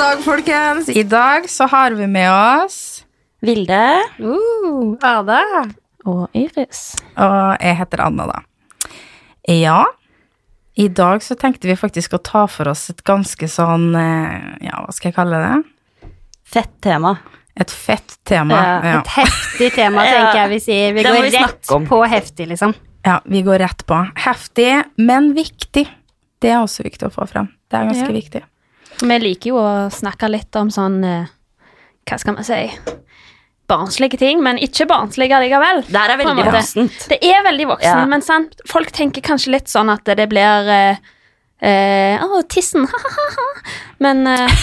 God dag, folkens. I dag så har vi med oss Vilde Uh, Ada. og Iris. Og jeg heter Anna, da. Ja, i dag så tenkte vi faktisk å ta for oss et ganske sånn eh, Ja, hva skal jeg kalle det? Fett tema. Et fett tema. Ja, Ja, Et heftig tema, tenker jeg vi sier. Vi Det går vi rett om. på heftig, liksom. ja vi går rett på. Heftig, men viktig. Det er også viktig å få frem. Det er ganske Ja. viktig. Vi liker jo å snakke litt om sånn eh, Hva skal man si Barnslige ting, men ikke barnslige likevel. Det er veldig voksent. Det er veldig voksen, Ja. men sant? folk tenker kanskje litt sånn at det blir Å, eh, Å, tissen, ha-ha-ha. Men eh,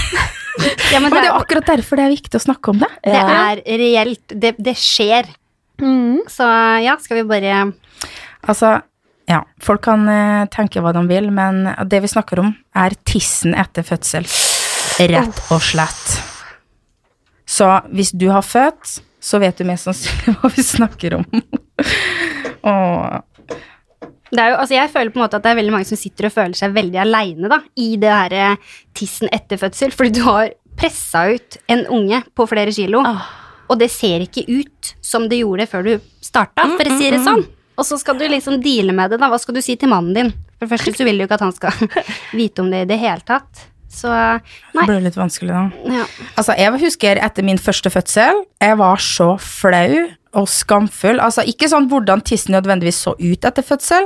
Ja, men det er er, akkurat derfor det er viktig å snakke om det. det er reelt. Det, det skjer. mm, Så ja, skal vi bare Altså, ja, folk kan eh, tenke hva de vil, men det vi snakker om, er tissen etter fødsel. Rett og slett. Så hvis du har født, så vet du mest sannsynlig hva vi snakker om. og det er jo, altså Jeg føler på en måte at det er veldig mange som sitter og føler seg veldig aleine i det her eh, tissen etter fødsel, fordi du har pressa ut en unge på flere kilo, og det ser ikke ut som det gjorde før du starta, for å si det sånn. Og så skal du liksom deale med det, da. Hva skal du si til mannen din? For det første så vil du ikke at han skal vite om det i det hele tatt. Så nei. det ble litt vanskelig, da. Ja. Altså, jeg husker etter min første fødsel, jeg var så flau og skamfull. Altså, ikke sånn hvordan tissen nødvendigvis så ut etter fødsel,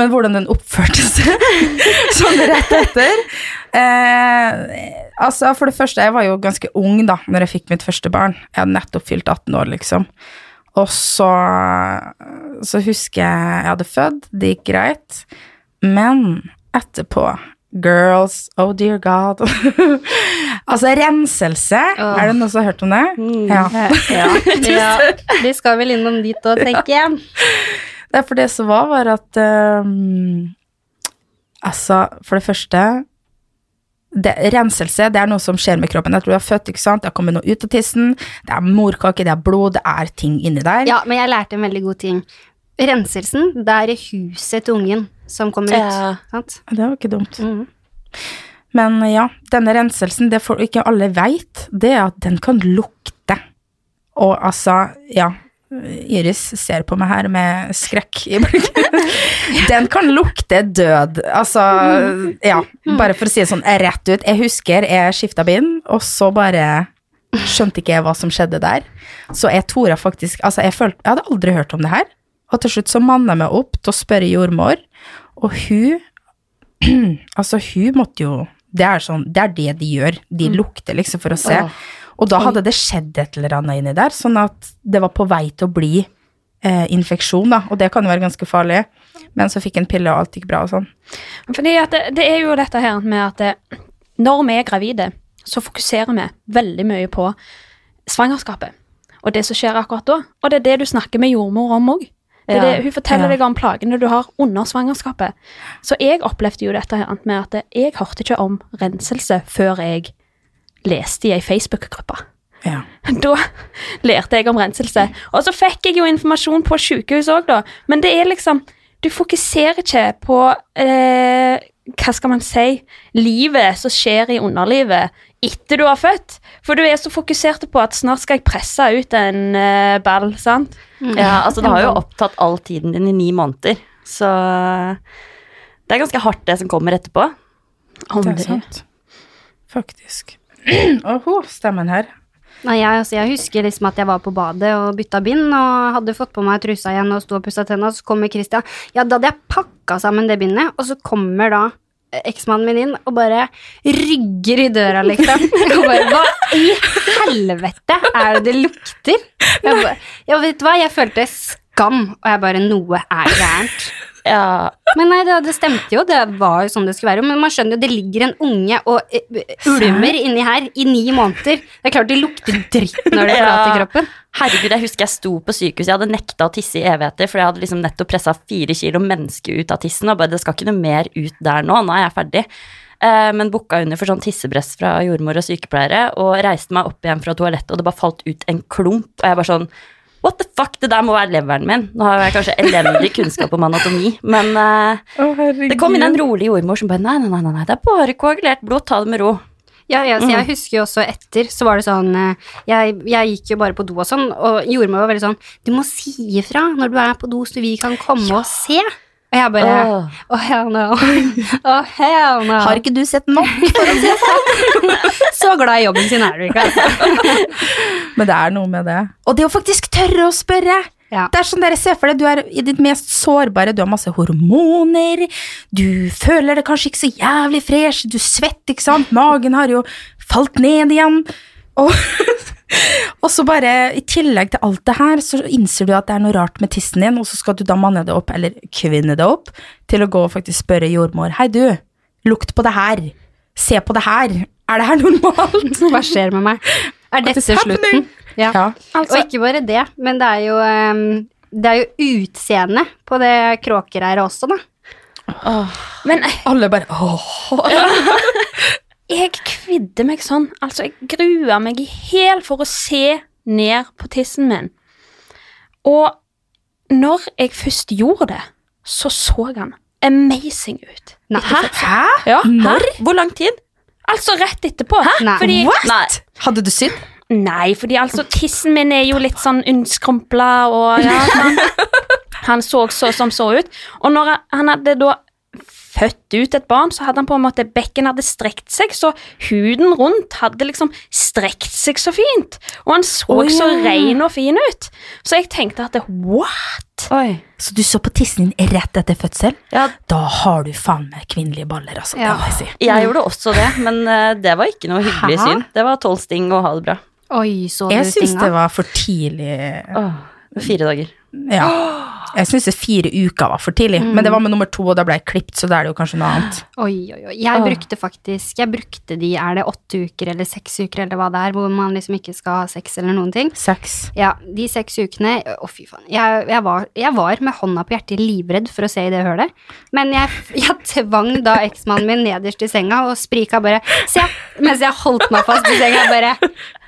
men hvordan den oppførte seg sånn rett etter. Eh, altså, for det første, jeg var jo ganske ung da, når jeg fikk mitt første barn. Jeg hadde nettopp fylt 18 år, liksom. Og så, så husker jeg jeg hadde født, det gikk greit, men etterpå Girls, oh dear god. altså, renselse. Er det noen som har hørt om det? Ja. Ja. ja. Vi skal vel innom dit og tenke igjen. Det er for det som var, var at um, Altså, for det første det, Renselse det er noe som skjer med kroppen. Jeg tror du har født, ikke sant? Det har kommet noe ut av tissen. Det er morkake, det er blod, det er ting inni der. Ja, men jeg lærte en veldig god ting. Renselsen, det er huset til ungen som kommer ut. Ja. Sant? Det var ikke dumt. Mm. Men ja, denne renselsen, det folk ikke alle veit, det er at den kan lukte. Og altså, ja Iris ser på meg her med skrekk i blikket. Den kan lukte død. Altså, ja, bare for å si det sånn rett ut. Jeg husker jeg skifta bind, og så bare skjønte ikke jeg hva som skjedde der. Så jeg tora faktisk Altså, jeg følte Jeg hadde aldri hørt om det her. Og til slutt så manna jeg meg opp til å spørre jordmor, og hun Altså, hun måtte jo Det er sånn, det er det de gjør. De lukter liksom for å se. Og da hadde det skjedd et eller annet inni der, sånn at det var på vei til å bli eh, infeksjon, da. Og det kan jo være ganske farlig. Men så fikk en pille, og alt gikk bra og sånn. Fordi det, det er jo dette her med at det, når vi er gravide, så fokuserer vi veldig mye på svangerskapet. Og det som skjer akkurat da. Og det er det du snakker med jordmor om òg. Ja, Hun forteller ja. deg om plagene du har under svangerskapet. Så jeg opplevde jo dette her med at jeg hørte ikke om renselse før jeg leste i ei Facebook-gruppe. Ja. Da lærte jeg om renselse. Og så fikk jeg jo informasjon på sykehus òg, da. Men det er liksom Du fokuserer ikke på eh, Hva skal man si Livet som skjer i underlivet etter du har født. For du er så fokusert på at snart skal jeg presse ut en eh, ball, sant? Ja, altså det har jo opptatt all tiden din i ni måneder, så det er ganske hardt det som kommer etterpå. Om Det er sant. Faktisk. Åhå, stemmen her. Nei, jeg, altså, jeg husker liksom at jeg var på badet og bytta bind og hadde fått på meg trusa igjen og sto og pussa tenna, så kommer Christian. Ja, da hadde jeg pakka sammen det bindet, og så kommer da eh, eksmannen min inn og bare rygger i døra, liksom. Og bare Hva i helvete er det det lukter? Jeg bare, ja, vet du hva, jeg følte skam, og jeg bare Noe er gærent. Ja, Men nei, det, det stemte jo, det var jo sånn det skulle være. Men man skjønner jo, det ligger en unge og eh, ulmer inni her i ni måneder. Det er klart det lukter dritt når det Ja. forlater kroppen. herregud, jeg husker jeg sto på sykehuset, jeg hadde nekta å tisse i evigheter, for jeg hadde liksom nettopp pressa fire kilo menneske ut av tissen, og bare det skal ikke noe mer ut der nå, nå er jeg ferdig. Eh, men booka under for sånn tissebress fra jordmor og sykepleiere, og reiste meg opp igjen fra toalettet, og det bare falt ut en klump, og jeg bare sånn What the fuck, det der må være leveren min. Nå har jeg kanskje elendig kunnskap om anatomi, men uh, oh, det kom inn en rolig jordmor som bare nei, nei, nei, nei, det er bare koagulert blod, ta det med ro. Ja, jeg, så jeg husker jo også etter, så var det sånn eh, jeg, jeg gikk jo bare på do og sånn, og jordmor var veldig sånn Du må si ifra når du er på do, så vi kan komme og se. Og jeg bare Åh. oh hell no. Å, hell no. Har ikke du sett nok? Så glad i jobben sin er du ikke, altså. Men det er noe med det. Og det å faktisk tørre å spørre. Ja. Det er sånn dere ser for deg, du er i ditt mest sårbare, du har masse hormoner, du føler det kanskje ikke så jævlig fresh, du svetter, ikke sant, magen har jo falt ned igjen, og, og så bare, i tillegg til alt det her, så innser du at det er noe rart med tissen din, og så skal du da manne det opp, eller kvinne det opp, til å gå og faktisk spørre jordmor, hei du, lukt på det her, se på det her, er det her normalt? Hva skjer med meg? Er dette slutten? Ja. Ja, Og ikke bare det, men det er jo ehm, Det er jo utseendet på det kråkereiret også, da. Men eh, alle bare, åh, jeg kvidde meg sånn. Altså, jeg grua meg i hæl for å se ned på tissen min. Og når jeg først gjorde det, så så han amazing ut. Nei. hæ? Ja, Når? Hvor lang tid? Altså rett etterpå. Nei. Fordi, Nei. Hadde du sydd? nei, fordi altså tissen min er jo litt sånn unnskrumpla og ja, sånn. Han så så som så ut. Og når han- han hadde da født ut et barn, så hadde han på en måte bekken hadde strekt seg, så huden rundt hadde liksom strekt seg så fint. Og han så Å, så ja. ren og fin ut. Så jeg tenkte at what? Oi. Så du så på tissen din rett etter fødsel? Ja, Da har du faen meg kvinnelige baller, altså. Ja. Jeg si. jeg gjorde også det, men eh, det var ikke noe hyggelig Hæ? syn. Det var tolv sting og ha det bra. Oi, så du Jeg syns det var for tidlig Åh, fire dager. Ja. Jeg syns fire uker var for tidlig, men det var med nummer to, og da ble jeg klippet, så da er det jo kanskje noe annet. Oi, oi, oi. Jeg brukte faktisk Jeg brukte de, er det åtte uker eller seks uker eller hva det er, hvor man liksom ikke skal ha sex eller noen ting. Seks. Ja, de seks ukene Å, fy faen. Jeg, jeg, var, jeg var med hånda på hjertet livredd for å se i det hølet. Men jeg, jeg tvang da eksmannen min nederst i senga og sprika bare Se! Mens jeg holdt meg fast i senga. Bare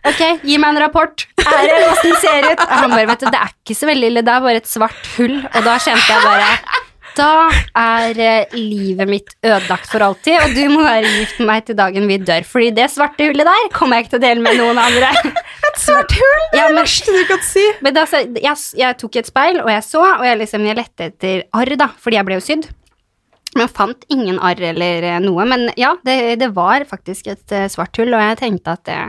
Ok, gi meg en rapport. Er det åssen det ser ut? Og han bare Vet du, det er ikke så veldig ille, det er bare et svart hull. Og da kjente jeg bare da er eh, livet mitt ødelagt for alltid, og du må være gift med meg til dagen vi dør. Fordi det svarte hullet der kommer jeg ikke til å dele med noen andre. Et svart hull! Ja, men- verste du kan si. Men da, jeg, jeg tok et speil, og jeg så, og jeg, liksom, jeg lette etter arr, da, fordi jeg ble jo sydd. Men jeg fant ingen arr eller eh, noe. Men ja, det, det var faktisk et eh, svart hull, og jeg tenkte at det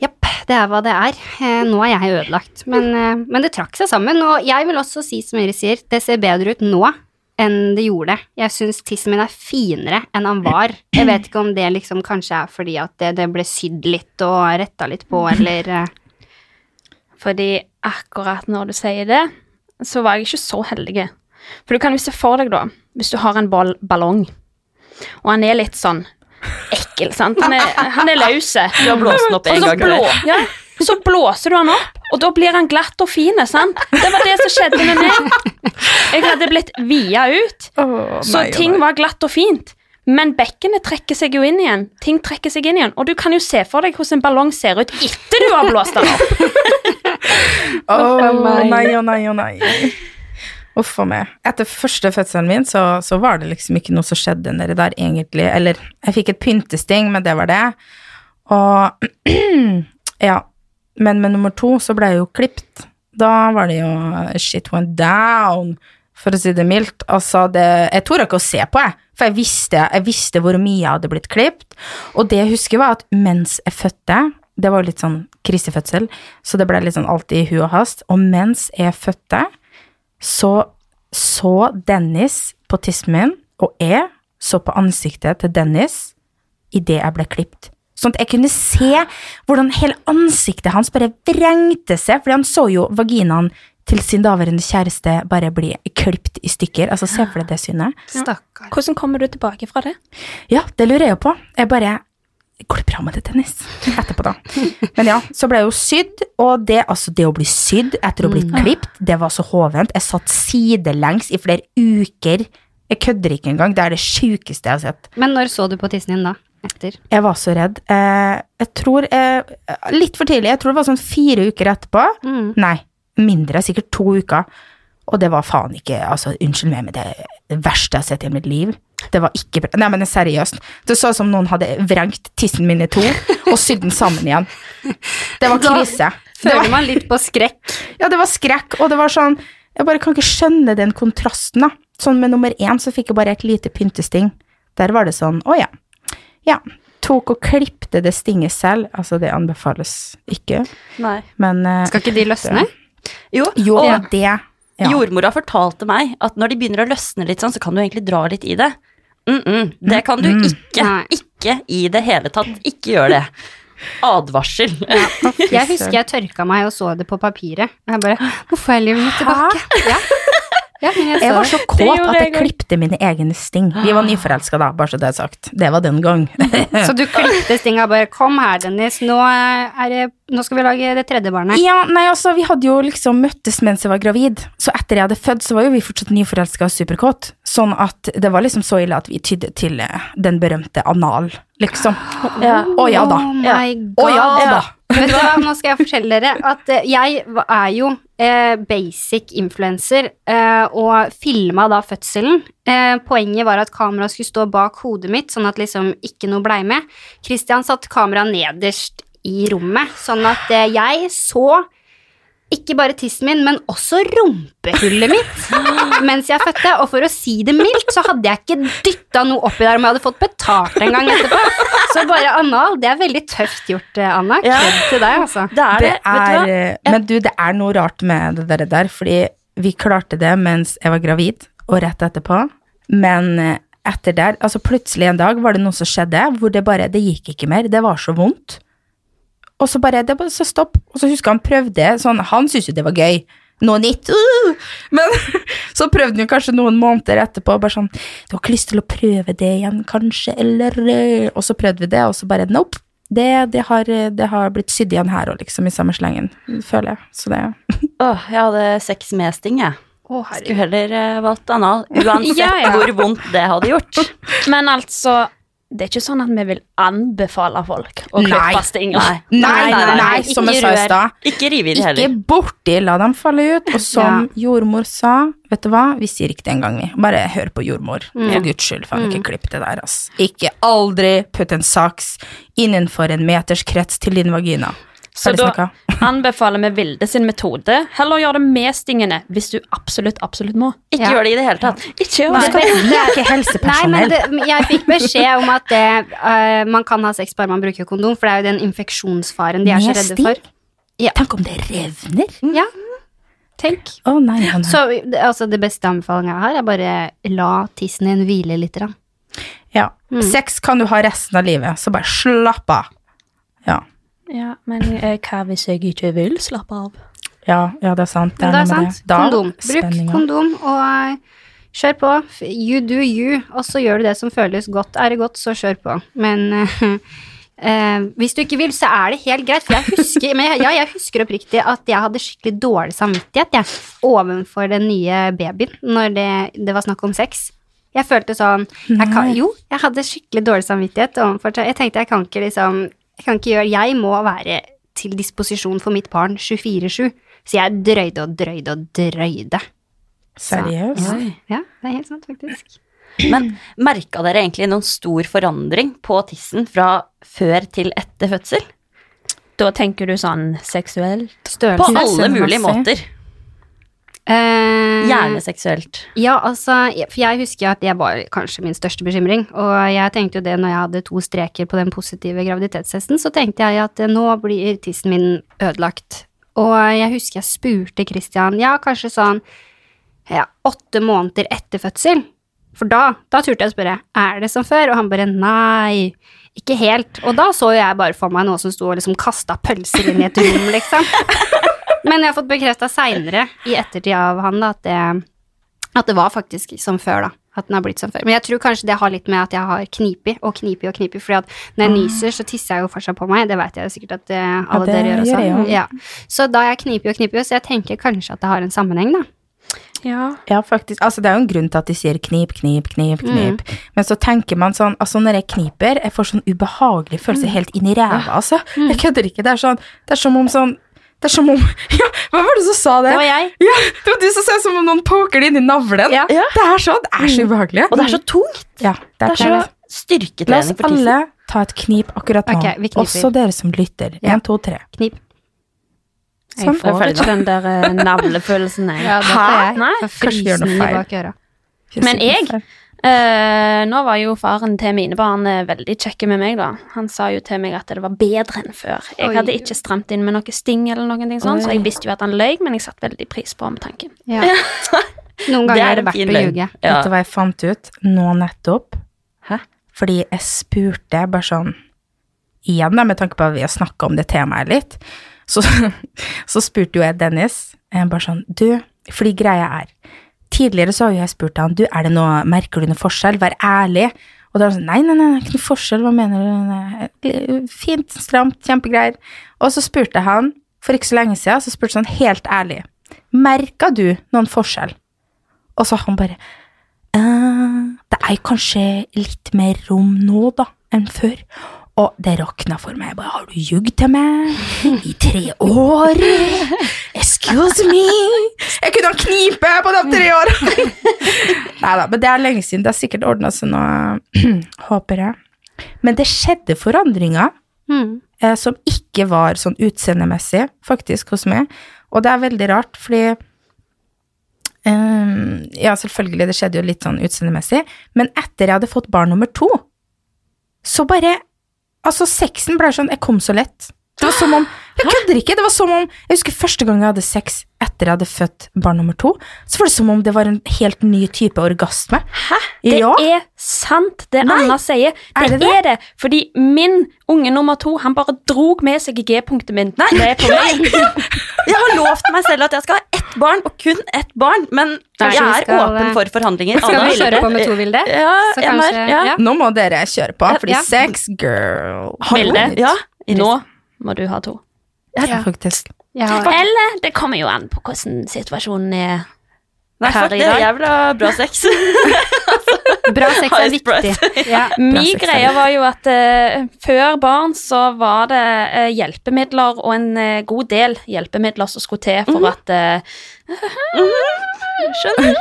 Jepp, det er hva det er. Eh, nå er jeg ødelagt. Men, eh, men det trakk seg sammen, og jeg vil også si, som Iris sier, det ser bedre ut nå enn det gjorde. Jeg syns tissen min er finere enn han var. Jeg vet ikke om det liksom kanskje er fordi at det, det ble sydd litt og retta litt på, eller eh, Fordi akkurat når du sier det, så var jeg ikke så heldig. For du kan jo se for deg, da, hvis du har en ball ballong, og han er litt sånn ekkel, sant. Han er, han er løse. Du har blåst den opp en gang blå, ja, så blåser du han opp, og da blir han glatt og fin. Sant? Det var det som skjedde med meg. Jeg hadde blitt via ut, så ting var glatt og fint. Men bekkenet trekker seg jo inn igjen. Ting trekker seg inn igjen. Og du kan jo se for deg hvordan en ballong ser ut etter du har blåst den opp. Å oh, nei, å nei, å nei. Uff a meg. Etter første fødselen min, så, så var det liksom ikke noe som skjedde nedi der, egentlig. Eller, jeg fikk et pyntesting, men det var det. Og ja. Men med nummer to så ble jeg jo klipt. Da var det jo shit went down, for å si det mildt. Altså, det Jeg torde ikke å se på, jeg. For jeg visste, jeg visste hvor mye jeg hadde blitt klipt. Og det jeg husker, var at mens jeg fødte Det var litt sånn krisefødsel, så det ble litt sånn alltid i hu og hast. Og mens jeg fødte, så så Dennis på tissen min, og jeg så på ansiktet til Dennis idet jeg ble klipt. Sånn at jeg kunne se hvordan hele ansiktet hans bare vrengte seg, fordi han så jo vaginaen til sin daværende kjæreste bare bli klipt i stykker. Altså, se for deg det synet. Stakkar. Hvordan kommer du tilbake fra det? Ja, det lurer jeg jo på. Jeg bare Går det bra med det, Dennis? Etterpå, da. Men ja, så ble jeg jo sydd, og det, altså, det å bli sydd etter å bli klipt, det var så hovent. Jeg satt sidelengs i flere uker. Jeg kødder ikke engang. Det er det sjukeste jeg har sett. Men når så du på tissen din da? Etter? Jeg var så redd. Eh, jeg tror eh, Litt for tidlig. Jeg tror det var sånn fire uker etterpå. Mm. Nei, mindre. Sikkert to uker. Og det var faen ikke altså, Unnskyld meg, men det verste jeg har sett i mitt liv. Det var ikke bra. Nei, men seriøst. Det så ut som noen hadde vrengt tissen min i to og sydd den sammen igjen. Det var krise. Da Føler var, man litt på skrekk. ja, det var skrekk, og det var sånn Jeg bare kan ikke skjønne den kontrasten, da. Sånn med nummer én så fikk jeg bare et lite pyntesting. Der var det sånn, å ja. Ja. Tok og klipte det stinget selv. Altså, det anbefales ikke, Nei. men uh, Skal ikke de løsne? Jo, Jo, og det ja. jordmora fortalte meg at når de begynner å løsne litt sånn, så kan du egentlig dra litt i det. Mm -mm, det kan du Mm. ikke. Nei. Ikke i det hele tatt. Ikke gjør det. Advarsel. Jeg husker jeg tørka meg og så det på papiret. Og jeg bare hvorfor er jeg livet mitt tilbake. Ja. Ja, jeg Jeg var så kåt at jeg klipte mine egne sting. Vi var nyforelska da, bare så det er sagt. Det var den gang. Så du klippte stinga bare Kom her, Dennis. Nå, det, nå skal vi lage det tredje barnet. Ja, nei, altså, vi hadde jo liksom møttes mens jeg var gravid, så etter jeg hadde født, så var jo vi fortsatt nyforelska og superkåt. Sånn at det var liksom så ille at vi tydde til eh, den berømte anal, liksom. Ja. Å ja da. Oh Ja. my Å ja da. Vet du hva, nå skal jeg fortelle dere at eh, jeg er jo eh, basic influencer eh, og filma da fødselen. Poenget var at kameraet skulle stå bak hodet mitt, sånn at liksom ikke noe blei med. Christian satte kameraet nederst i rommet, sånn at jeg så ikke bare tissen min, men også rumpehullet mitt mens jeg fødte. Og for å si det mildt, så hadde jeg ikke dytta noe oppi der om jeg hadde fått betalt en gang etterpå. Så bare anal, det er veldig tøft gjort, eh, Anna. Ja. Til deg, altså. Det er det. Det Vet du hva? er, eh, men du, det er noe rart med det der, der, fordi vi klarte det mens jeg var gravid, og rett etterpå. Men eh, etter der, altså plutselig en dag var det noe som skjedde, hvor det bare, det gikk ikke mer, det var så vondt. Og så bare, det bare så stopp. Og så husker han prøvde, sånn, han syntes jo det var gøy. Noe nytt. Uh! Men så prøvde han jo kanskje noen måneder etterpå, bare sånn, du har ikke lyst til å prøve det igjen, kanskje, eller eh?» Og så prøvde vi det, og så bare, nope. Det, det, har, det har blitt sydd igjen her òg, liksom, i samme slengen, føler jeg. Så det Åh, jeg hadde sex med sting, jeg. Oh, Skulle heller eh, valgt anal. Uansett Ja, ja. hvor vondt det hadde gjort. Men altså, det er ikke sånn at vi vil anbefale folk å klippe stinger. Nei. Nei, nei, nei, nei, som jeg sa i stad. Ikke rive i det Ikke borti, la dem falle ut. Og som jordmor sa, vet du hva, vi sier ikke det engang, vi. Bare hør på jordmor. For guds skyld, faen, ikke klipp det der, ass. Ikke aldri putt en saks innenfor en meters krets til din vagina. Så da anbefaler vi Vilde sin metode. Heller gjør det med stingene hvis du absolutt, absolutt må. Ikke Ja. gjør det i det hele tatt. Ikke gjør Nei. det. Vi er ikke Nei, men det, jeg fikk beskjed om at det, uh, man kan ha sex bare man bruker kondom, for det er jo den infeksjonsfaren de er så redde sting? for. Tenk om det revner? Ja, tenk. Oh, nei, nei, nei. Så det- altså, det beste anbefalinga jeg har, er bare la tissen din hvile litt. Da. Ja. Mm. Sex kan du ha resten av livet, så bare slapp av. Ja. Men eh, hva hvis jeg ikke vil slappe av? Ja, ja, det er sant. Det er det er sant. det. Kondom. Bruk kondom, og eh, kjør på. You do you, og så gjør du det som føles godt. Er det godt, så kjør på. Men uh, uh, hvis du ikke vil, så er det helt greit. For jeg husker, men jeg, ja, jeg husker oppriktig at jeg hadde skikkelig dårlig samvittighet jeg, overfor den nye babyen når det, det var snakk om sex. Jeg følte sånn jeg kan, Jo, jeg hadde skikkelig dårlig samvittighet overfor Jeg tenkte jeg kan ikke liksom Jeg kan ikke gjøre Jeg må være til disposisjon for mitt barn 24-7. Så jeg drøyde og drøyde og drøyde. Seriøst? Ja, det er helt sant, faktisk. Men merka dere egentlig noen stor forandring på tissen fra før til etter fødsel? Da tenker du sånn seksuelt? På alle mulige måter. Eh, Gjerne seksuelt. Ja, altså, for jeg husker at det var kanskje min største bekymring, og jeg tenkte jo det når jeg hadde to streker på den positive graviditetstesten, så tenkte jeg at eh, nå blir tissen min ødelagt. Og jeg husker jeg spurte Christian, ja, kanskje sånn ja, åtte måneder etter fødsel, for da, da turte jeg å spørre, er det som før? Og han bare, nei, ikke helt. Og da så jo jeg bare for meg noe som sto og liksom kastet pølser inn i et rom, liksom. Men jeg har fått bekreftet senere, i ettertid av han, da, at det, at det var faktisk som før, da. At den har blitt som før. Men jeg tror kanskje det har litt med at jeg har knipi og knipi og knipi. fordi at når jeg nyser, så tisser jeg jo fortsatt på meg. Det vet jeg jo sikkert at eh, alle ja, dere gjør også. gjør. Ja. Så da jeg knipi og knipi, så jeg tenker kanskje at det har en sammenheng, da. Ja. Ja, faktisk. Altså, det er jo en grunn til at de sier knip, knip, knip, knip. Men så tenker man sånn Altså, når jeg kniper, jeg får sånn ubehagelig følelse helt inn i ræva, altså. Jeg kødder ikke. Det er sånn Det er som om sånn Det er som om Ja, hva var det som sa det? Det var jeg. Ja, det var du som sa som om noen poker det inn i navlen. Ja. Ja. Det er så, Det er så ubehagelig. Og det er så tungt. Ja, det Det er er så La oss styrketrening for tissen. alle ta et knip akkurat nå. Okay. Også dere som lytter. Ja. Én, to, tre. Knip. Jeg Sånn. får ikke den der eh, navlefølelsen, jeg. Ja, jeg. Nei, kanskje vi gjør noe feil. Men jeg? Eh, nå var jo faren til mine barn eh, veldig kjekke med meg, da. Han sa jo til meg at det var bedre enn før. Jeg Oi. hadde ikke stramt inn med noe sting eller noen ting sånn, så jeg visste jo at han løy, men jeg satte veldig pris på omtanken. Ja. Noen ganger er det en verdt fin å ljuge. Ja. Vet du hva jeg fant ut nå nettopp? Hæ? Fordi jeg spurte bare sånn Igjen, da, med tanke på at vi har snakka om det temaet litt, så, så spurte jo jeg Dennis jeg bare sånn Du, fordi greia er Tidligere så har jeg spurt han Du, er det noe Merker du noe forskjell? Vær ærlig. Og da var han sånn Nei, nei, nei, ikke noe forskjell. Hva mener du? Fint, stramt, kjempegreier. Og så spurte han, for ikke så lenge siden, så spurte han helt ærlig Merka du noen forskjell? Og så han bare «Eh, Det er kanskje litt mer rom nå, da, enn før. Og det rakna for meg. Bare, har du ljugd til meg i tre år? Excuse me? Jeg kunne ha knipe på de tre årene! Nei da, men det er lenge siden. Det har sikkert ordna seg nå, håper jeg. Men det skjedde forandringer Mm. eh, som ikke var sånn utseendemessig, faktisk, hos meg. Og det er veldig rart, fordi Um, Ja, selvfølgelig, det skjedde jo litt sånn utseendemessig, men etter jeg hadde fått barn nummer to, så bare Altså, sexen ble sånn Jeg kom så lett. Det var som om Jeg kødder ikke! Det var som om Jeg husker første gang jeg hadde sex etter jeg hadde født barn nummer to, så var det som om det var en helt ny type orgasme. Hæ? Det Ja. er sant, det Nei. Anna sier. Det Er det, det er det? Fordi min unge nummer to, han bare drog med seg G-punktet mitt. Nei, Nei. Jeg har lovt meg selv at jeg skal ha ett barn, og kun ett barn, men Nei, jeg er skal- åpen for forhandlinger. Skal Anna, vi kjøre på med to, Vilde? Ja, Så kanskje- ja. ja. Nå må dere kjøre på, fordi Ja. sex girl Vilde? Ja, Nå må du ha to. Ja, faktisk. Ja. Eller det kommer jo an på hvordan situasjonen er. Nei, fuck det. er Jeg vil ha bra sex. bra sex er viktig. Ja. Min greie var jo at uh, før barn så var det uh, hjelpemidler og en uh, god del hjelpemidler som skulle til for at eh, Skjønner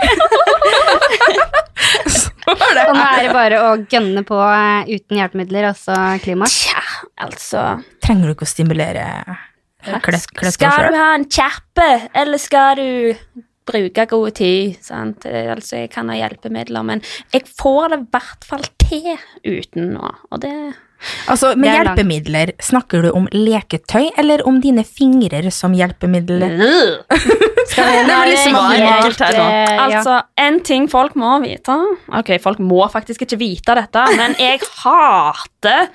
Og nå er det bare å gønne på uten hjelpemidler, altså klimaet? Tja, altså Trenger du ikke å stimulere kløft kløft Skal du ha en kjappe, eller skal du bruke god tid? Sant? Eh, Altså, jeg kan ha hjelpemidler, men jeg får det i hvert fall til uten nå, og det Altså, med er hjelpemidler, snakker du om leketøy, eller om dine fingre som hjelpemiddel? Skal vi, Det liksom helt, her nå? eh. Altså, en ting folk må vite Ok, folk må faktisk ikke vite dette, men jeg hater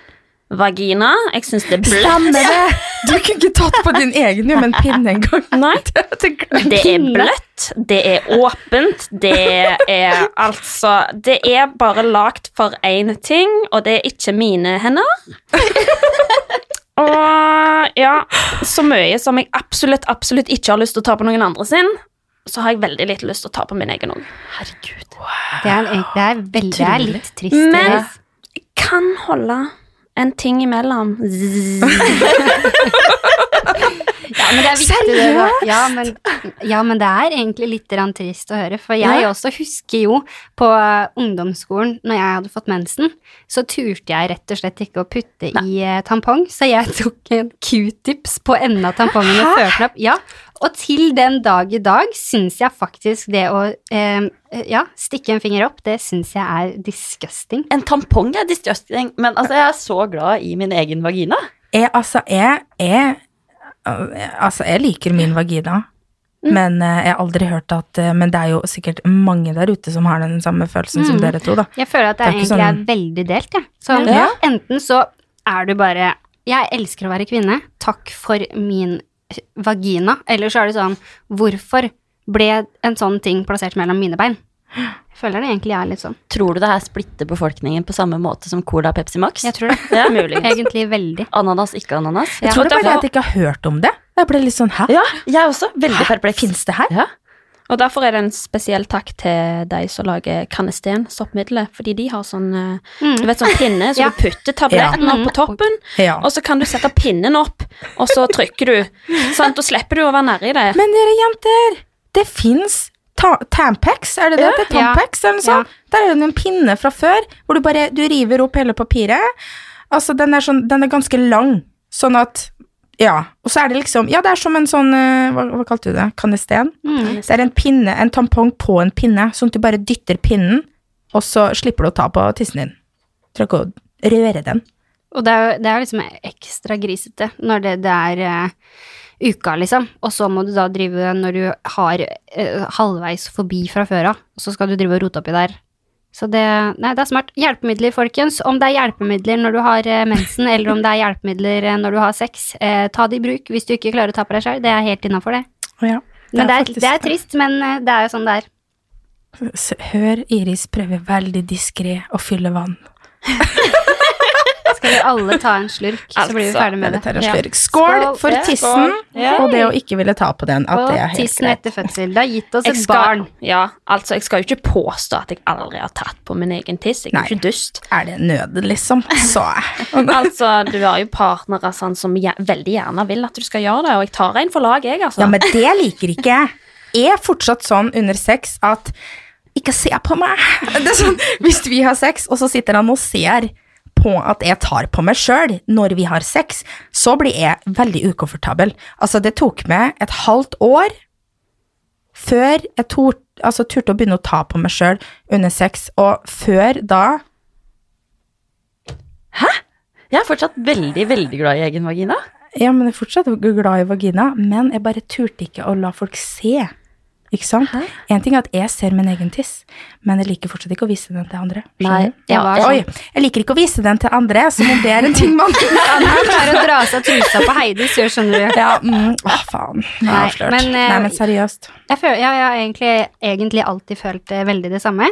vagina. Jeg syns det er bløtt. Du kunne ikke tatt på din egen jo, med en pinne engang. Nei. Det Det er bløtt, det er åpent, det er altså Det er bare lagt for én ting, og det er ikke mine hender. Og ja, så mye som jeg absolutt, absolutt ikke har lyst til å ta på noen andre sin, så har jeg veldig litt lyst til å ta på min egen òg. Herregud. Det er, det er, veldig, det er litt trist. Men jeg kan holde en ting imellom. Ja, men det er viktig det. Ja men, ja, men det er egentlig litt trist å høre. For jeg Ja. også husker jo på eh, ungdomsskolen, når jeg hadde fått mensen, så turte jeg rett og slett ikke å putte i eh, tampong, så jeg tok en q-tips på enden av tampongen og førte den opp. Ja, og til den dag i dag syns jeg faktisk det å eh, ja, stikke en finger opp, det syns jeg er disgusting. En tampong er disgusting, men altså, jeg er så glad i min egen vagina. Jeg, altså, jeg, jeg, altså, jeg liker min vagina, men eh, jeg har aldri hørt at eh, Men det er jo sikkert mange der ute som har den samme følelsen som Mm. dere to, da. Jeg føler at det, Det er egentlig sånn- er veldig delt, jeg. Sånn, Ja. Enten så er du bare Jeg elsker å være kvinne. Takk for min vagina. Eller så er det sånn Hvorfor ble en sånn ting plassert mellom mine bein? Jeg føler det egentlig er litt sånn. Tror du det her splitter befolkningen på samme måte som Cola og Pepsi Max? Jeg tror det. Ja. Egentlig veldig. Ananas, ikke ananas? Jeg Ja, tror det bare at jeg ikke har hørt om det. Jeg ble litt sånn hæ? Ja, jeg også veldig perpleks. Fins det her? Ja. Og derfor er det en spesiell takk til de som lager kanesten, soppmiddelet. fordi de har sånn eh, Mm. Du vet sånn pinne, så Ja. du putter tabletten opp på toppen, Ja. og så kan du sette pinnen opp, og så trykker du. Sant, Og slipper du å være nærri det. Men dere jenter, det fins Tampax, er det det? Ja. det Tampax, eller noe sånt? Der er det en pinne fra før, hvor du bare du river opp hele papiret. Altså, den er, sånn, den er ganske lang, sånn at Ja. Og så er det liksom Ja, det er som en sånn eh, Hva, hva kalte du det? Kanesten? Mm. Det er en pinne, en tampong på en pinne, sånn at du bare dytter pinnen, og så slipper du å ta på tissen din. Trenger ikke å røre den. Og det er jo det er jo liksom ekstra grisete når det, det er eh, uka, liksom. Og så må du da drive når du har eh, halvveis forbi fra før av, og så skal du drive og rote oppi der. Så det Nei, det er smart. Hjelpemidler, folkens. Om det er hjelpemidler når du har eh, mensen, eller om det er hjelpemidler eh, når du har sex, eh, ta det i bruk hvis du ikke klarer å ta på deg sjøl. Det er helt innafor, det. Ja. Men det er, det er trist, men eh, det er jo sånn det er. Hør Iris prøve veldig diskré å fylle vann. Skal vi alle ta en slurk, så blir vi Altså, ferdig med det. Ja. Skål for tissen og det å ikke ville ta på den. At det er helt tissen etter fødsel. Det har gitt oss et barn. ja, altså, jeg skal jo ikke påstå at jeg aldri har tatt på min egen tiss. Jeg er jo ikke dust. Er det nød, liksom? Så Altså, du har jo partnere sånn, som veldig gjerne vil at du skal gjøre det, og jeg tar en for lag, jeg, altså. Ja, men det liker ikke jeg. Er fortsatt sånn under sex at ikke se på meg. Det sånn, hvis vi har sex, og så sitter han og ser på at jeg tar på meg sjøl når vi har sex, så blir jeg veldig ukomfortabel. Altså, det tok meg et halvt år før jeg tort, altså, turte å begynne å ta på meg sjøl under sex, og før da Hæ? Jeg er fortsatt veldig, veldig glad i egen vagina. Ja, men jeg er fortsatt glad i vagina, men jeg bare turte ikke å la folk se. Ikke sant? En ting er at jeg ser min egen tiss, men jeg liker fortsatt ikke å vise den til andre. Nei, Skjønner jeg var sånn. Oi, jeg liker ikke å vise den til andre, som om det er en ting man Han klarer å dra av seg trusa på Heidis, gjør skjønner du. Ja, mm, å, faen. Nei, avslørt. men, eh, Nei, men seriøst. Jeg, føler, ja, jeg har egentlig, egentlig alltid følt eh, veldig det samme.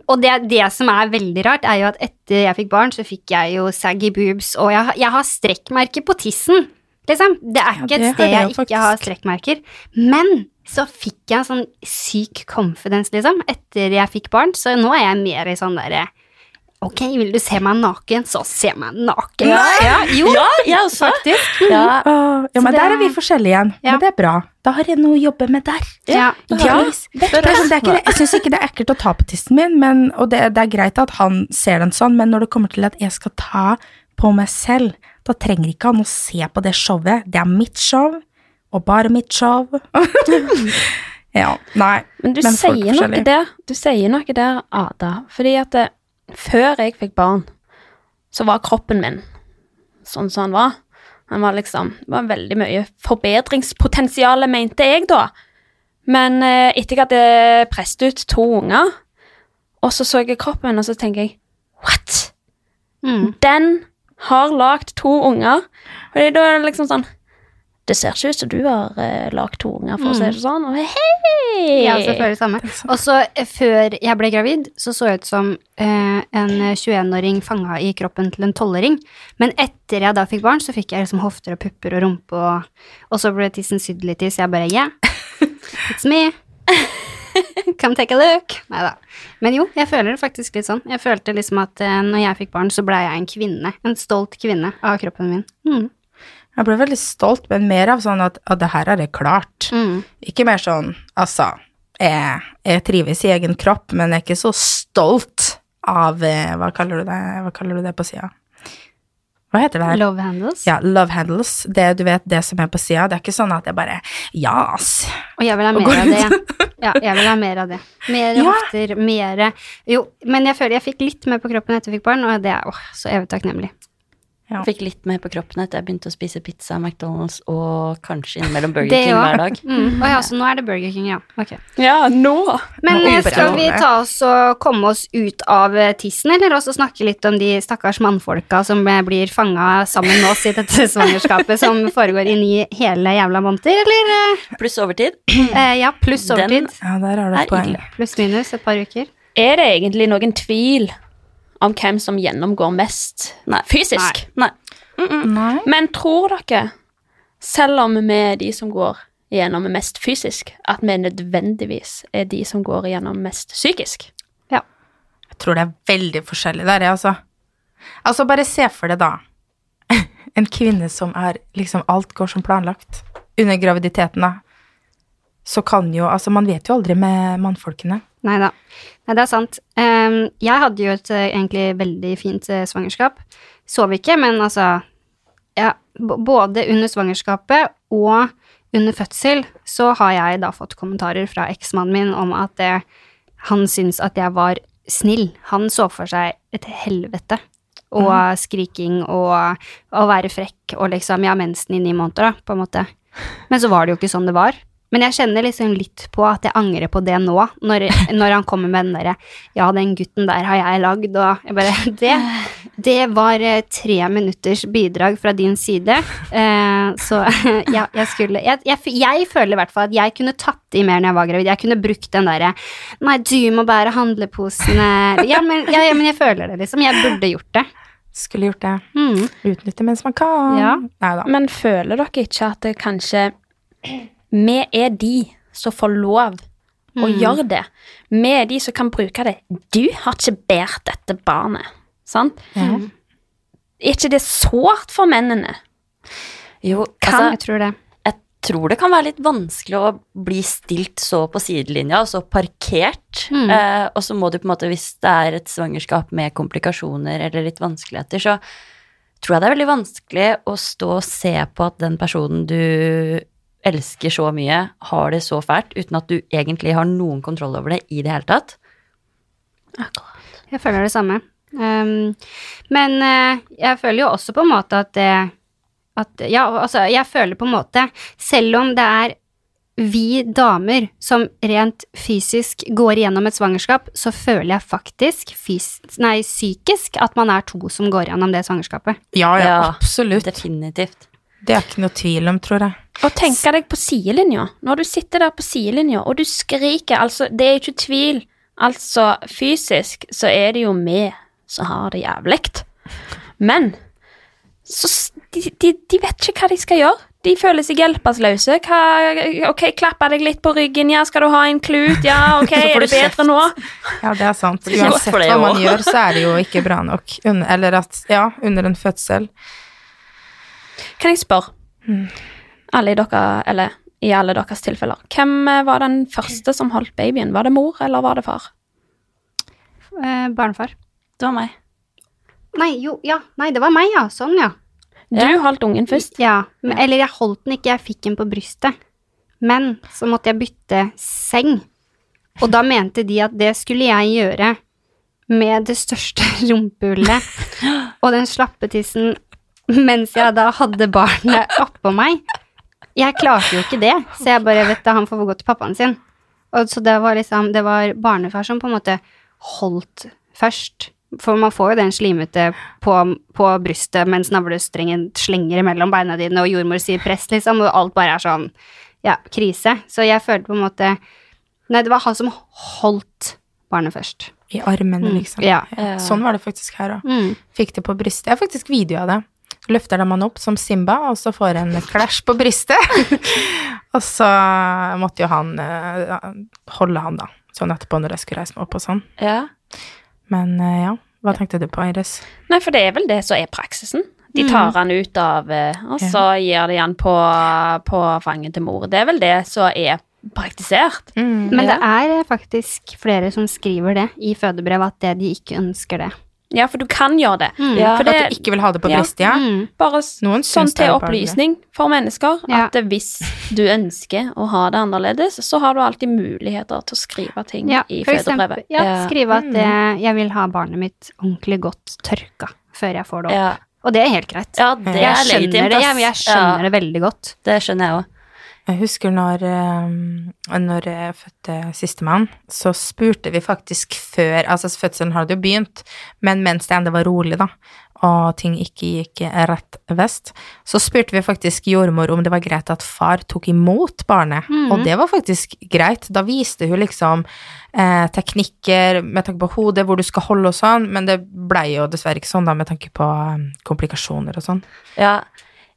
Og det, det som er veldig rart, er jo at etter jeg fikk barn, så fikk jeg jo saggy boobs, og jeg, jeg har strekkmerker på tissen. Liksom. Det er Ja, ikke det et sted jeg jeg ikke har strekkmerker. Men så fikk jeg en sånn syk confidence, liksom, etter jeg fikk barn, så nå er jeg mer i sånn derre Ok, vil du se meg naken, så se meg naken. Ja, jo, Ja, jeg også. faktisk. Ja, Åh, ja, men det- der er vi forskjellige igjen. Ja. Men det er bra. Da har jeg noe å jobbe med der. Ja. Ja, Ja, det det ikke, jeg syns ikke det er ekkelt å ta på tissen min, men, og det, det er greit at han ser den sånn, men når det kommer til at jeg skal ta på meg selv, da trenger ikke han å se på det showet. Det er mitt show, og bare mitt show. ja, nei. Men du Men sier er noe der, du sier noe der, Ada. Fordi at det, før jeg fikk barn, så var kroppen min sånn som han var. Han var liksom Det var veldig mye forbedringspotensial, mente jeg da. Men eh, etter jeg hadde presset ut to unger, og så så jeg kroppen, og så tenker jeg What? Mm. Den har lagd to unger. Fordi da er det liksom sånn Det ser ikke ut som du har uh, lagd to unger, for å si det sånn. Og hei! Ja, selvfølgelig samme. Og så eh, før jeg ble gravid, så så jeg ut som uh, en 21-åring fanga i kroppen til en 12-åring. Men etter jeg da fikk barn, så fikk jeg liksom hofter og pupper og rumpe, og, og så ble tissen sydd litt i, så jeg bare yeah, it's me. Come take a look. Nei da. Men jo, jeg føler det faktisk litt sånn. Jeg følte liksom at uh, når jeg fikk barn, så ble jeg en kvinne. En stolt kvinne av kroppen min. Mm. Jeg ble veldig stolt, men mer av sånn at, at det her har jeg klart. Mm. Ikke mer sånn, altså, jeg, jeg trives i egen kropp, men jeg er ikke så stolt av, eh, hva kaller du det, hva kaller du det på sida? Hva heter det her? Love handles. Ja, love handles. Det, du vet, det som er på sida. Det er ikke sånn at jeg bare Jas. Og jeg vil ha mer av det. Ja, jeg vil ha mer av det. Mer Ja. hofter, mere Jo, men jeg føler jeg fikk litt mer på kroppen etter jeg fikk barn, og det er åh, så evig takknemlig. Ja. Fikk litt mer på kroppen etter jeg begynte å spise pizza, McDonald's og kanskje innimellom Burger King hver dag. Mm. Ja, så nå er det Burger King, ja. Okay. Ja, nå. Men Nå skal vi ta oss og komme oss ut av tissen, eller også snakke litt om de stakkars mannfolka som blir fanga sammen med oss i dette svangerskapet som foregår inn i hele jævla måneder, eller? Pluss overtid. eh, ja, pluss Den- overtid. Ja, der har du et poeng. Pluss minus et par uker. Er det egentlig noen tvil om hvem som gjennomgår mest Nei. fysisk? Nei. Nei. Men tror dere, selv om vi er de som går gjennom mest fysisk, at vi nødvendigvis er de som går gjennom mest psykisk. Jeg tror det er veldig forskjellig der, jeg, altså. Altså, bare se for deg da en kvinne som er liksom Alt går som planlagt. Under graviditeten, da. Så kan jo Altså, man vet jo aldri med mannfolkene. Nei da. Nei, det er sant. Ehm, jeg hadde jo et eh, egentlig veldig fint eh, svangerskap. Sov ikke, men altså ja, Både under svangerskapet og under fødsel så har jeg da fått kommentarer fra eksmannen min om at det, han syns at jeg var snill. Han så for seg et helvete. Og skriking og å være frekk og liksom Ja, mensen i ni måneder, da, på en måte. Men så var det jo ikke sånn det var. Men jeg kjenner liksom litt på at jeg angrer på det nå, når, når han kommer med den derre Ja, den gutten der har jeg lagd, og jeg bare Det, det var eh, tre minutters bidrag fra din side. Eh, så ja, jeg skulle jeg, jeg, jeg føler i hvert fall at jeg kunne tatt i mer når jeg var gravid. Jeg kunne brukt den derre Nei, du må bære handleposene ja men, ja, ja, men jeg føler det, liksom. Jeg burde gjort det. Skulle gjort det. Mm. Utnytte mens man kan. Ja. Nei da. Men føler dere ikke at det kanskje Vi er de som får lov å gjøre det. Vi er de som kan bruke det. Du har ikke båret dette barnet, sant? Mm. Er ikke det sårt for mennene? Jo, Kan- altså, Jeg tror det. jeg tror det kan være litt vanskelig å bli stilt så på sidelinja og så parkert. Mm. Eh, og så må du på en måte, hvis det er et svangerskap med komplikasjoner eller litt vanskeligheter, så tror jeg det er veldig vanskelig å stå og se på at den personen du elsker så mye, har det så fælt, uten at du egentlig har noen kontroll over det i det hele tatt. Jeg føler det samme. Um, men uh, jeg føler jo også på en måte at det at, Ja, altså, jeg føler på en måte Selv om det er vi damer som rent fysisk går gjennom et svangerskap, så føler jeg faktisk fys nei, psykisk at man er to som går gjennom det svangerskapet. Ja, ja, Ja, absolutt. Definitivt. Det er ikke noe tvil om, tror jeg. Og tenke deg på sidelinja. Når du sitter der på sidelinja, og du skriker, altså, det er ikke tvil. Altså, fysisk så er det jo vi som har det jævlig. Men så de, de, de vet ikke hva de skal gjøre. De føler seg hjelpeløse. Ok, klapper deg litt på ryggen, ja, skal du ha en klut, ja, ok, er det bedre nå? Ja, det er sant. Uansett hva man gjør, så er det jo ikke bra nok. Eller at, ja, under en fødsel. Kan jeg spørre, alle i dere, eller i alle deres tilfeller, hvem eh, var den første som holdt babyen? Var det mor, eller var det far? Eh, barnefar. Det var meg. Nei, jo, ja. Nei, det var meg, ja. Sånn, ja. Du Ja. holdt ungen først. Ja, men, eller jeg holdt den ikke, jeg fikk den på brystet. Men så måtte jeg bytte seng. Og da mente de at det skulle jeg gjøre med det største rumpehullet og den slappetissen mens jeg da hadde barnet oppå meg. Jeg klarte jo ikke det, så jeg bare vet da, han får gå til pappaen sin. Og så det var liksom, det var barnefar som på en måte holdt først. For man får jo den slimete på, på brystet mens navlestrengen slenger mellom beina dine, og jordmor sier press, liksom, og alt bare er sånn, ja, krise. Så jeg følte på en måte Nei, det var han som holdt barnet først. I armene, Mm, liksom. ja. Sånn var det faktisk her òg. Mm. Fikk det på brystet. Jeg har faktisk video av det. Løfter dem han opp som Simba, og så får en klæsj på brystet. og så måtte jo han eh, holde han, da. Sånn etterpå når jeg skulle reise meg opp og sånn. Ja. Men eh, ja, hva tenkte du på, Iris? Nei, for det er vel det som er praksisen. De tar han ut av, eh, og så gir de han på, på fanget til mor. Det er vel det som er praktisert. Men det er faktisk flere som skriver det i fødebrev, at det de ikke ønsker det. Ja, for du kan gjøre det. Ja. For det At du ikke vil ha det på brystet, ja? Mm. bare Noen sånn til opplysning for mennesker Ja. at hvis du ønsker å ha det annerledes, så har du alltid muligheter til å skrive ting Ja, i for fødebrevet. ja, skrive at eh, jeg vil ha barnet mitt ordentlig godt tørka før jeg får det opp. Ja. Og det er helt greit. ja, det jeg er skjønner legitimt. det, jeg, jeg skjønner det veldig godt. Det skjønner jeg òg. Jeg husker når, eh, når jeg fødte sistemann, så spurte vi faktisk før Altså, fødselen hadde jo begynt, men mens det ennå var rolig, da, og ting ikke gikk rett vest, så spurte vi faktisk jordmor om det var greit at far tok imot barnet, og det var faktisk greit. Da viste hun liksom eh, teknikker med tanke på hodet, hvor du skal holde og sånn, men det blei jo dessverre ikke sånn, da, med tanke på eh, komplikasjoner og sånn. Ja.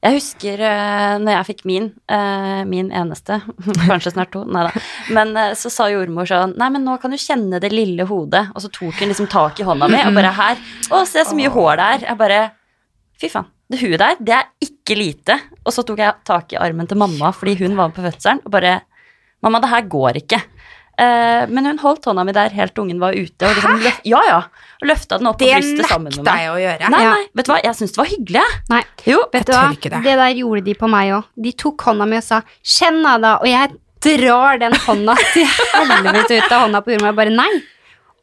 Jeg husker uh, når jeg fikk min, uh, min eneste, kanskje snart to, nei da, men uh, så sa jordmor sånn Nei, men nå kan du kjenne det lille hodet. Og så tok hun liksom tak i hånda mi og bare her. Å, se så mye hår det er. Jeg bare Fy faen. Det huet der, det er ikke lite. Og så tok jeg tak i armen til mamma fordi hun var med på fødselen, og bare Mamma, det her går ikke. Men hun holdt hånda mi der helt ungen var ute. Og liksom Hæ? ja, ja, og løfta den opp Det på brystet sammen med nekta meg. jeg å gjøre. Nei, Ja. nei, vet du hva, jeg syns det var hyggelig. Nei, Jo. vet du hva? det. Det der gjorde de på meg òg. De tok hånda mi og sa 'kjenn av da', og jeg drar den hånda til helvete ut av hånda på jordmor. Jeg bare nei.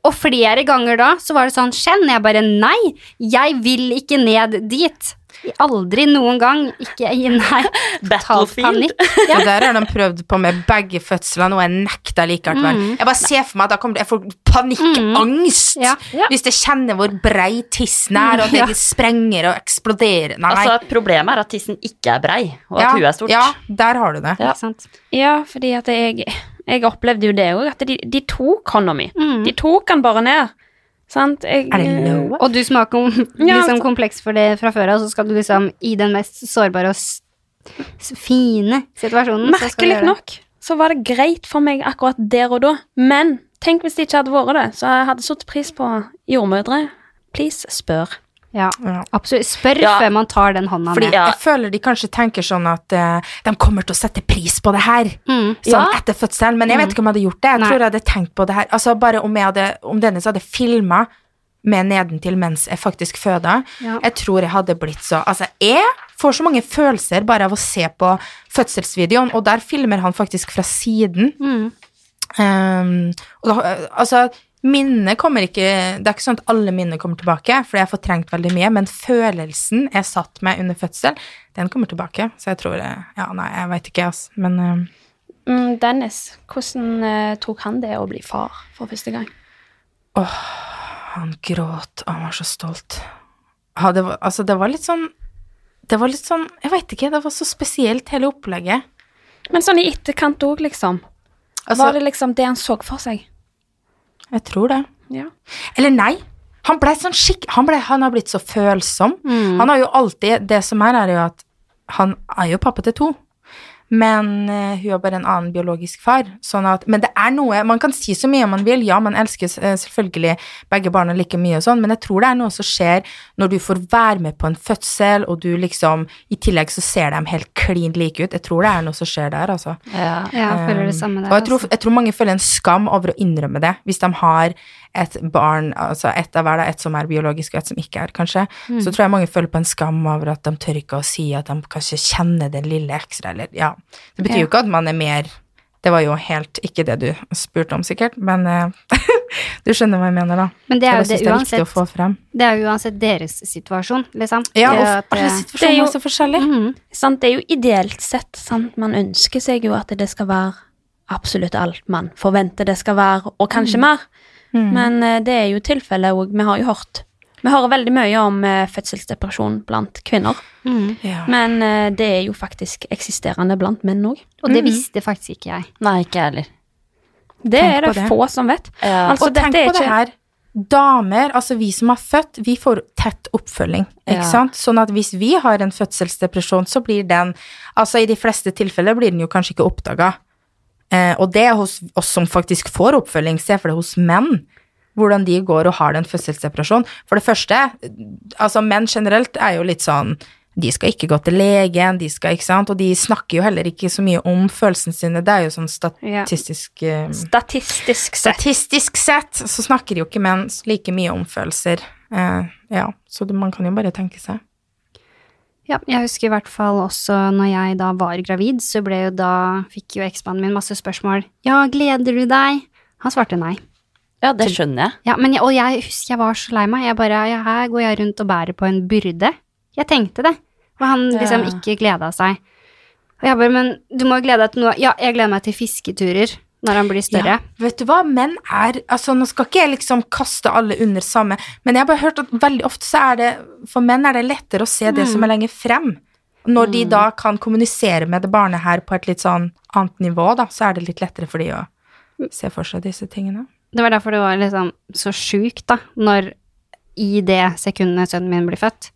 Og flere ganger da så var det sånn 'kjenn'. Jeg bare nei, jeg vil ikke ned dit. Aldri noen gang. Ikke nei. Battlefield. Det der har de prøvd på med begge fødslene, og jeg nekter likevel. Mm. Jeg bare ser for meg at da kommer det, jeg får panikkangst Ja. Ja. hvis jeg kjenner hvor brei tissen er, og det Ja. sprenger og eksploderer. Nei. Altså, problemet er at tissen ikke er brei, og at ja, huet er stort. Ja, der har du det. Ja. Ikke sant? Ja, fordi at jeg, jeg opplevde jo det òg, at de, de tok hånda mi. Mm. De tok den bare ned. Sant? Jeg, Er det noe? Og du som har kom, liksom kompleks for det fra før av, så skal du liksom i den mest sårbare og s s fine situasjonen så skal du Merkelig gjøre nok så var det greit for meg akkurat der og da. Men tenk hvis det ikke hadde vært det, så jeg hadde satt pris på jordmødre. Please, spør. Ja, absolutt. Spør Ja. før man tar den hånda Fordi ned. Ja. jeg føler de kanskje tenker sånn at uh, de kommer til å sette pris på det her. Mm. Sånn Ja. etter fødselen, men jeg vet ikke om jeg hadde gjort det. Jeg Nei. tror jeg hadde tenkt på det her. Altså bare om, jeg hadde, om Dennis hadde filma med nedentil mens jeg faktisk føda, Ja. jeg tror jeg hadde blitt så Altså, jeg får så mange følelser bare av å se på fødselsvideoen, og der filmer han faktisk fra siden. Mm. Um, og da, altså, minnet kommer ikke Det er ikke sånn at alle minner kommer tilbake, for jeg har fortrengt veldig mye, men følelsen jeg satt med under fødsel, den kommer tilbake. Så jeg tror jeg, Ja, nei, jeg veit ikke, altså. Men Mm, Dennis, hvordan uh, tok han det å bli far for første gang? Åh, han gråt, og han var så stolt. Ja, det var, altså, det var litt sånn Det var litt sånn Jeg veit ikke, det var så spesielt, hele opplegget. Men sånn i etterkant òg, liksom. Altså, var det liksom det han så for seg? Jeg tror det. Ja. Eller nei. Han ble sånn skikk... Han, ble, han har blitt så følsom. Han har jo alltid Det som er, er jo at han er jo pappa til to. Men eh, hun har bare en annen biologisk far. Sånn at, men det er noe Man kan si så mye man vil. Ja, man elsker eh, selvfølgelig begge barna like mye og sånn, men jeg tror det er noe som skjer når du får være med på en fødsel, og du liksom I tillegg så ser de helt klin like ut. Jeg tror det er noe som skjer der, altså. Ja. Jeg føler det samme der. Og jeg tror, altså. jeg tror mange føler en skam over å innrømme det, hvis de har et barn, altså ett av hver, da, et som er biologisk og et som ikke er, kanskje. Mm. Så tror jeg mange føler på en skam over at de tør ikke å si at de kanskje kjenner den lille ekstra, eller ja. Det betyr Ja. jo ikke at man er mer Det var jo helt ikke det du spurte om, sikkert, men eh, du skjønner hva jeg mener, da. Men det er jo det det uansett. Det er uansett deres situasjon, liksom. Ja, Det og at, alle eh, situasjoner det er jo- så forskjellige. Mm, Sant? Det er jo ideelt sett. Sant? Man ønsker seg jo at det skal være absolutt alt man forventer det skal være, og kanskje mer. Mm. Men eh, det er jo tilfellet òg. Vi har jo hørt Vi hører veldig mye om eh, fødselsdepresjon blant kvinner. Mm. Ja. Men eh, det er jo faktisk eksisterende blant menn òg. Og det visste faktisk ikke jeg. Nei, ikke jeg heller. Det Tenk er det det. få som vet. Ja. Altså, og tenk på er på det her. Damer, altså vi som har født, vi får tett oppfølging, ikke Ja. sant? Sånn at hvis vi har en fødselsdepresjon, så blir den, altså i de fleste tilfeller blir den jo kanskje ikke oppdaga. Eh, og det er hos oss som faktisk får oppfølging, se for det hos menn, hvordan de går og har den fødselsdepresjonen. For det første, altså menn generelt er jo litt sånn, de skal ikke gå til legen, de skal, ikke sant? Og de snakker jo heller ikke så mye om følelsene sine, det er jo sånn statistisk... ja. Statistisk sett. Statistisk sett så snakker jo ikke menn like mye om følelser. Eh, ja, så det, man kan jo bare tenke seg. Ja, jeg husker i hvert fall også når jeg da var gravid, så ble jo da, fikk jo eksmannen min masse spørsmål. Ja, gleder du deg? Han svarte nei. Ja, det skjønner jeg. Ja, men jeg, og jeg husker jeg var så lei meg. Jeg bare, ja, her går jeg rundt og bærer på en byrde. Jeg tenkte det. Og han liksom Ja. ikke gleda seg. Og jeg bare, men du må glede deg til noe. Ja, jeg gleder meg til fisketurer når han blir større. Ja, vet du hva, menn er Altså, nå skal ikke jeg liksom kaste alle under samme, men jeg har bare hørt at veldig ofte så er det For menn er det lettere å se det som er lenger frem. Når de da kan kommunisere med det barnet her på et litt sånn annet nivå, da, så er det litt lettere for de å se for seg disse tingene. Det var derfor det var liksom så sjukt, da, når i det sekundet sønnen min blir født,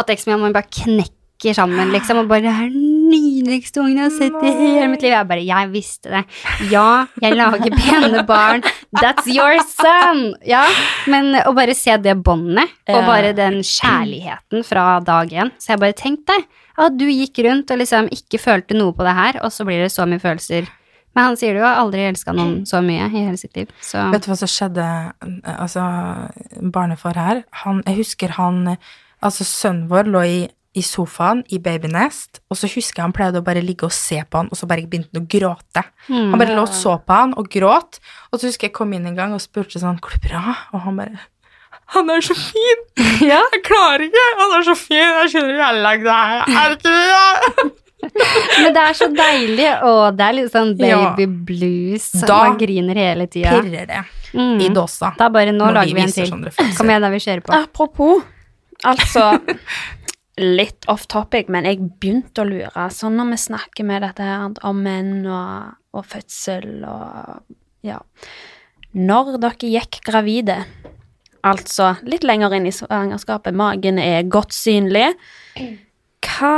at eksmannen min bare knekker sammen, liksom, og bare nydeligste ungen jeg har sett i hele mitt liv'. Jeg bare 'Jeg visste det'. Ja, jeg lager pene barn. That's your son! Ja, men å bare se det båndet, og bare den kjærligheten fra dag én. Så jeg bare tenk deg at du gikk rundt og liksom ikke følte noe på det her, og så blir det så mye følelser. Men han sier jo, har aldri elska noen så mye i hele sitt liv. Så Vet du hva som skjedde, altså, barnefar her? Han, jeg husker han, altså sønnen vår lå i, i sofaen i babynest, og så husker jeg han pleide å bare ligge og se på han, og så bare begynte han å gråte. Han bare lå og så på han og gråt, og så husker jeg kom inn en gang og spurte sånn, går det bra? Og han bare, han er så fin! Ja. Jeg klarer ikke, han er så fin, jeg skjønner ikke jeg legger det her, er det ikke det? Men det er så deilig, og det er litt sånn Ja. baby blues. Da Man griner hele tida. Pirrer det Mm. i dåsa. Da bare nå lager vi en til. Kom igjen, da vi kjører på. Apropos, altså Litt off topic, men jeg begynte å lure. Sånn når vi snakker med dette her om menn og, og fødsel og Ja. Når dere gikk gravide, altså litt lenger inn i svangerskapet, magen er godt synlig, hva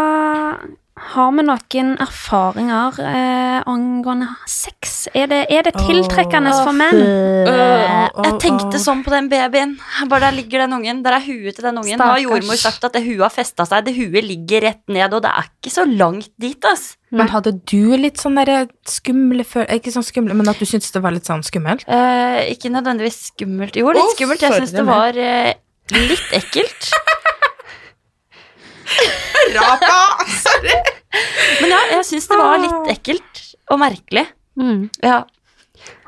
har vi noen erfaringer eh, angående sex? Er det, er det tiltrekkende for menn? Uh, Åh, jeg tenkte sånn på den babyen. Bare der ligger den ungen. Der er huet til den ungen. Nå har jordmor sagt at det huet har festa seg. Det huet ligger rett ned, og det er ikke så langt dit, ass. Men hadde du litt sånn derre skumle før Ikke sånn skumle, men at du syntes det var litt sånn skummelt? Eh, ikke nødvendigvis skummelt. Jo, litt skummelt. Jeg syns det var eh, litt ekkelt. Rapa! Sorry! Men ja, jeg syns det var litt ekkelt og merkelig. Mm. Ja.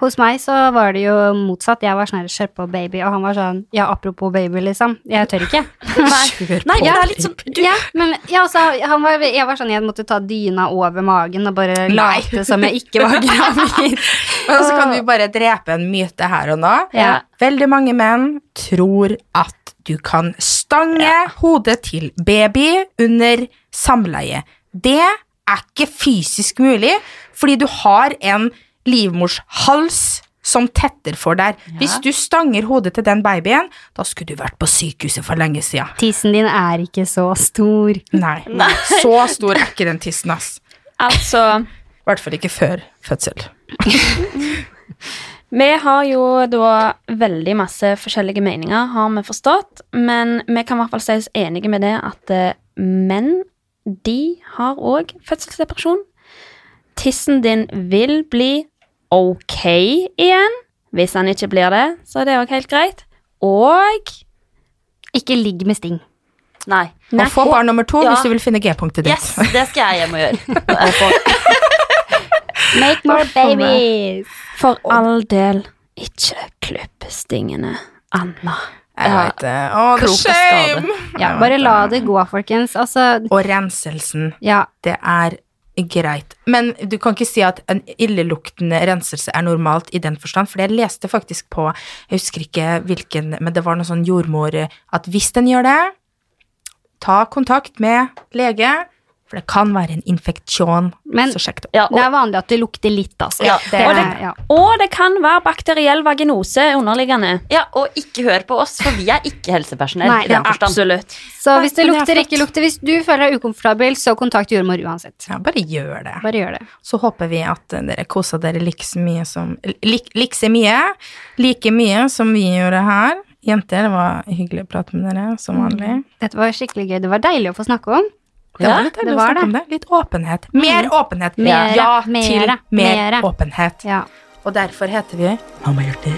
Hos meg så var det jo motsatt. Jeg var sånn kjør på baby, og han var sånn ja, apropos baby, liksom. Jeg tør ikke. Nei, det er litt sånn du, Ja, men ja, altså, han var, jeg var sånn, jeg måtte ta dyna over magen og bare late som jeg ikke var gravid. Men så kan vi bare drepe en myte her og nå. Ja. Veldig mange menn tror at du kan stange hodet til baby under samleie. Det er ikke fysisk mulig, fordi du har en livmorshals som tetter for der. Hvis du stanger hodet til den babyen, da skulle du vært på sykehuset for lenge siden. Tissen din er ikke så stor. Nei, så stor er ikke den tissen, ass. Altså I hvert fall ikke før fødsel. Vi har jo da veldig masse forskjellige meninger, har vi forstått, men vi kan i hvert fall si oss enige med det at eh, menn, de har òg fødselsdepresjon. Tissen din vil bli ok igjen. Hvis han ikke blir det, så er det òg helt greit. Og Ikke ligg med sting. Nei. Og få barn nummer to Ja. hvis du vil finne G-punktet ditt. Yes, det skal jeg hjem og gjøre. Make more babies! for all del, ikke klipp stingene, Anna. Jeg veit det. Å, det er shame! Ja, bare la det gå, folkens. Altså, Og renselsen, ja. det er greit. Men du kan ikke si at en illeluktende renselse er normalt i den forstand, for jeg leste faktisk på, jeg husker ikke hvilken, men det var noe sånn jordmor, at hvis den gjør det, ta kontakt med lege, for det kan være en infeksjon, Men- så sjekk det. Ja, Det er vanlig at det lukter litt, altså. Ja, det er det. ja. Og det kan være bakteriell vaginose underliggende. ja, og ikke hør på oss, for vi er ikke helsepersonell. Nei, i den. Absolutt. Så hvis det er lukter, ikke lukter Hvis du føler deg ukomfortabel, så kontakt jordmor uansett. Ja, bare gjør det. Bare gjør det. Så håper vi at dere koser dere like mye som lik, like så mye, like mye som vi gjorde her. Jenter, det var hyggelig å prate med dere, som vanlig. Dette var skikkelig gøy. Det var deilig å få snakke om. Det var litt det deilig å snakke det. om det. Litt åpenhet. Mer åpenhet. Mere, ja mere, til mer mere. åpenhet. Ja. Og derfor heter vi Mammahjerter.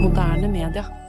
Moderne media.